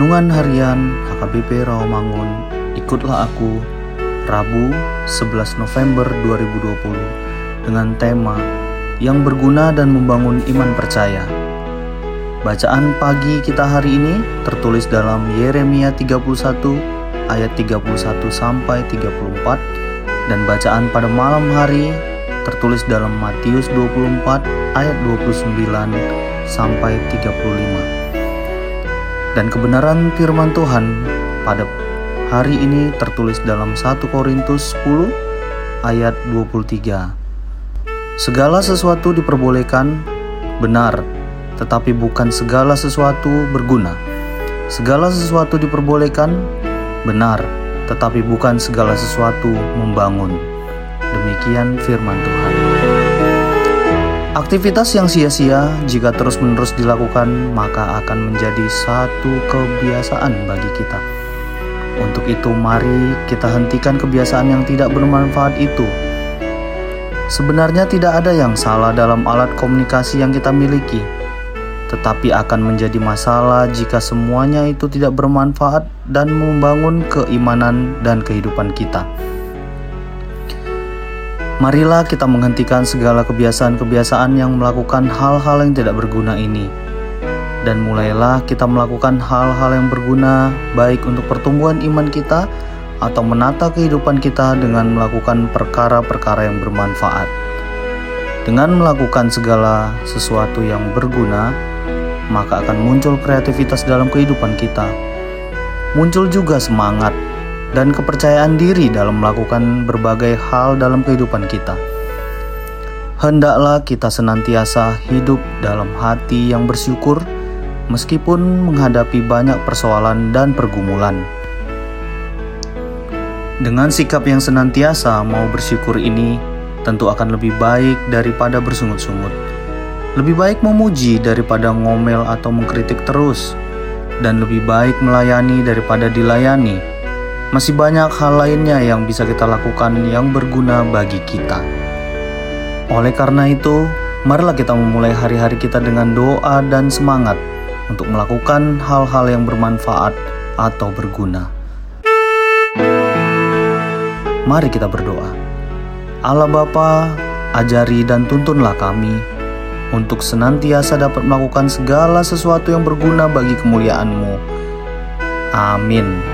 Renungan Harian HKBP Rawamangun Ikutlah Aku Rabu 11 November 2020 dengan tema yang berguna dan membangun iman percaya. Bacaan pagi kita hari ini tertulis dalam Yeremia 31 ayat 31 sampai 34 dan bacaan pada malam hari tertulis dalam Matius 24 ayat 29 sampai 35 dan kebenaran firman Tuhan pada hari ini tertulis dalam 1 Korintus 10 ayat 23. Segala sesuatu diperbolehkan benar, tetapi bukan segala sesuatu berguna. Segala sesuatu diperbolehkan benar, tetapi bukan segala sesuatu membangun. Demikian firman Tuhan. Aktivitas yang sia-sia jika terus-menerus dilakukan maka akan menjadi satu kebiasaan bagi kita. Untuk itu mari kita hentikan kebiasaan yang tidak bermanfaat itu. Sebenarnya tidak ada yang salah dalam alat komunikasi yang kita miliki, tetapi akan menjadi masalah jika semuanya itu tidak bermanfaat dan membangun keimanan dan kehidupan kita. Marilah kita menghentikan segala kebiasaan-kebiasaan yang melakukan hal-hal yang tidak berguna ini, dan mulailah kita melakukan hal-hal yang berguna, baik untuk pertumbuhan iman kita atau menata kehidupan kita dengan melakukan perkara-perkara yang bermanfaat. Dengan melakukan segala sesuatu yang berguna, maka akan muncul kreativitas dalam kehidupan kita. Muncul juga semangat dan kepercayaan diri dalam melakukan berbagai hal dalam kehidupan kita. Hendaklah kita senantiasa hidup dalam hati yang bersyukur, meskipun menghadapi banyak persoalan dan pergumulan. Dengan sikap yang senantiasa mau bersyukur ini, tentu akan lebih baik daripada bersungut-sungut. Lebih baik memuji daripada ngomel atau mengkritik terus, dan lebih baik melayani daripada dilayani masih banyak hal lainnya yang bisa kita lakukan yang berguna bagi kita. Oleh karena itu, marilah kita memulai hari-hari kita dengan doa dan semangat untuk melakukan hal-hal yang bermanfaat atau berguna. Mari kita berdoa. Allah Bapa, ajari dan tuntunlah kami untuk senantiasa dapat melakukan segala sesuatu yang berguna bagi kemuliaan-Mu. Amin.